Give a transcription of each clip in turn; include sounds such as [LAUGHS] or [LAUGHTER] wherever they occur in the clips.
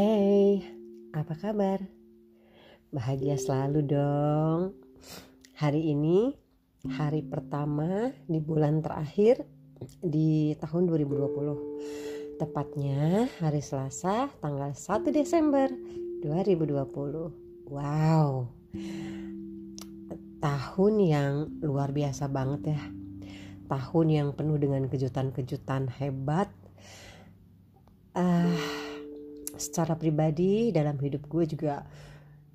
Hey, apa kabar? Bahagia selalu dong. Hari ini hari pertama di bulan terakhir di tahun 2020. Tepatnya hari Selasa tanggal 1 Desember 2020. Wow. Tahun yang luar biasa banget ya. Tahun yang penuh dengan kejutan-kejutan hebat. Uh, secara pribadi dalam hidup gue juga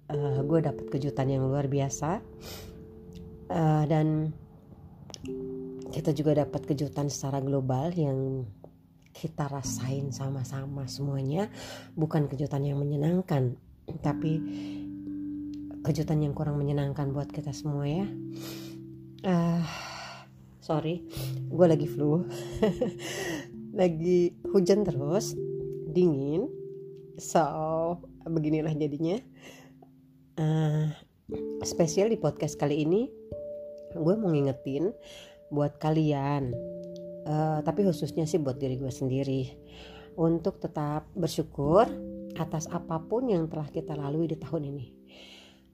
uh, gue dapat kejutan yang luar biasa. Uh, dan kita juga dapat kejutan secara global yang kita rasain sama-sama semuanya. Bukan kejutan yang menyenangkan tapi kejutan yang kurang menyenangkan buat kita semua ya. Uh, sorry gue lagi flu. [LAUGHS] Lagi hujan terus dingin So, beginilah jadinya. Uh, spesial di podcast kali ini, gue mau ngingetin buat kalian, uh, tapi khususnya sih buat diri gue sendiri, untuk tetap bersyukur atas apa pun yang telah kita lalui di tahun ini.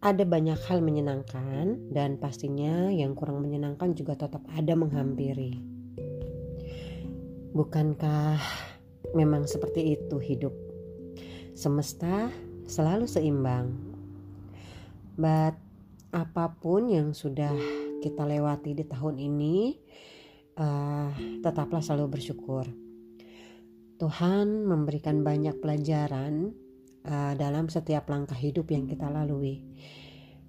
Ada banyak hal menyenangkan dan pastinya yang kurang menyenangkan juga tetap ada menghampiri. Bukankah memang seperti itu hidup? Semesta selalu seimbang. But apa pun yang sudah kita lewati di tahun ini, uh, tetaplah selalu bersyukur. Tuhan memberikan banyak pelajaran uh, dalam setiap langkah hidup yang kita lalui.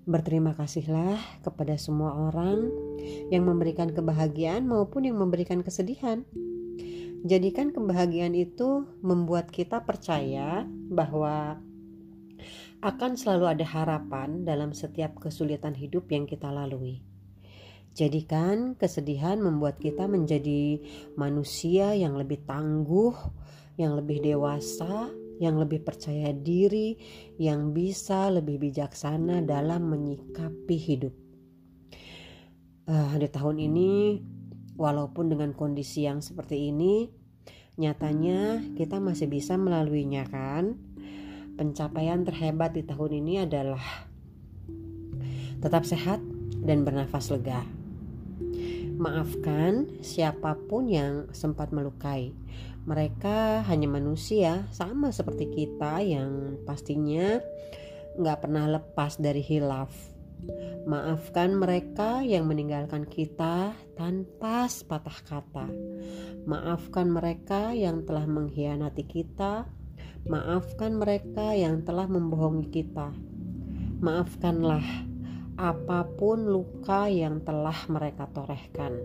Berterima kasihlah kepada semua orang yang memberikan kebahagiaan maupun yang memberikan kesedihan. Jadikan kebahagiaan itu membuat kita percaya bahwa akan selalu ada harapan dalam setiap kesulitan hidup yang kita lalui. Jadikan kesedihan membuat kita menjadi manusia yang lebih tangguh, yang lebih dewasa, yang lebih percaya diri, yang bisa lebih bijaksana dalam menyikapi hidup. Uh, di tahun ini Walaupun dengan kondisi yang seperti ini, nyatanya kita masih bisa melaluinya kan? Pencapaian terhebat di tahun ini adalah tetap sehat dan bernafas lega. Maafkan siapa pun yang sempat melukai. Mereka hanya manusia, sama seperti kita yang pastinya nggak pernah lepas dari hilaf Maafkan mereka yang meninggalkan kita tanpa sepatah kata. Maafkan mereka yang telah mengkhianati kita. Maafkan mereka yang telah membohongi kita. Maafkanlah apa pun luka yang telah mereka torehkan.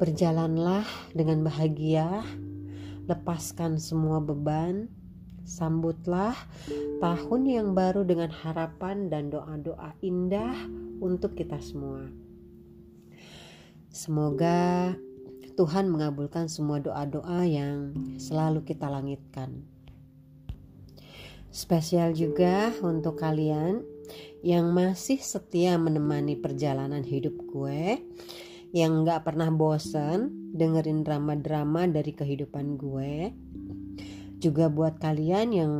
Berjalanlah dengan bahagia, lepaskan semua beban, Sambutlah tahun yang baru dengan harapan dan doa-doa indah untuk kita semua. Semoga Tuhan mengabulkan semua doa-doa yang selalu kita langitkan. Spesial juga untuk kalian yang masih setia menemani perjalanan hidup gue, yang gak pernah bosen dengerin drama-drama dari kehidupan gue, juga buat kalian yang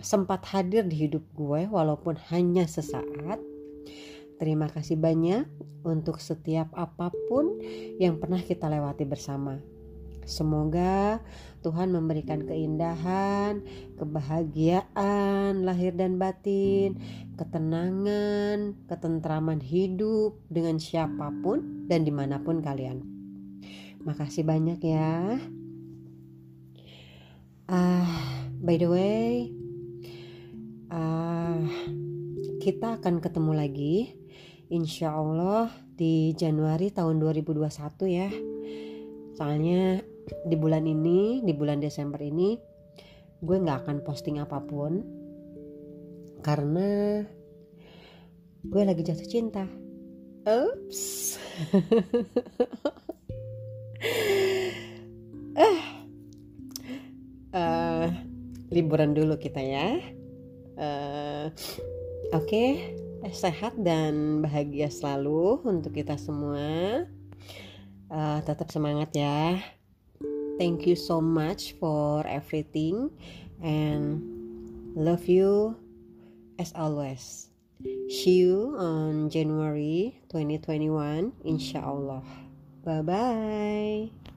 sempat hadir di hidup gue walaupun hanya sesaat. Terima kasih banyak untuk setiap apa pun yang pernah kita lewati bersama. Semoga Tuhan memberikan keindahan, kebahagiaan lahir dan batin, ketenangan, ketentraman hidup dengan siapa pun dan di mana pun kalian. Makasih banyak ya. Uh, by the way, uh, kita akan ketemu lagi, insya Allah di Januari tahun 2021 ya. Soalnya di bulan ini, di bulan Desember ini, gue nggak akan posting apa pun karena gue lagi jatuh cinta. Oops. [LAUGHS] eh liburan dulu kita ya. Uh, Oke, okay. sehat dan bahagia selalu untuk kita semua. Uh, tetap semangat ya. thank you so much for everything and love you as always see you on January 2021 insya Allah bye bye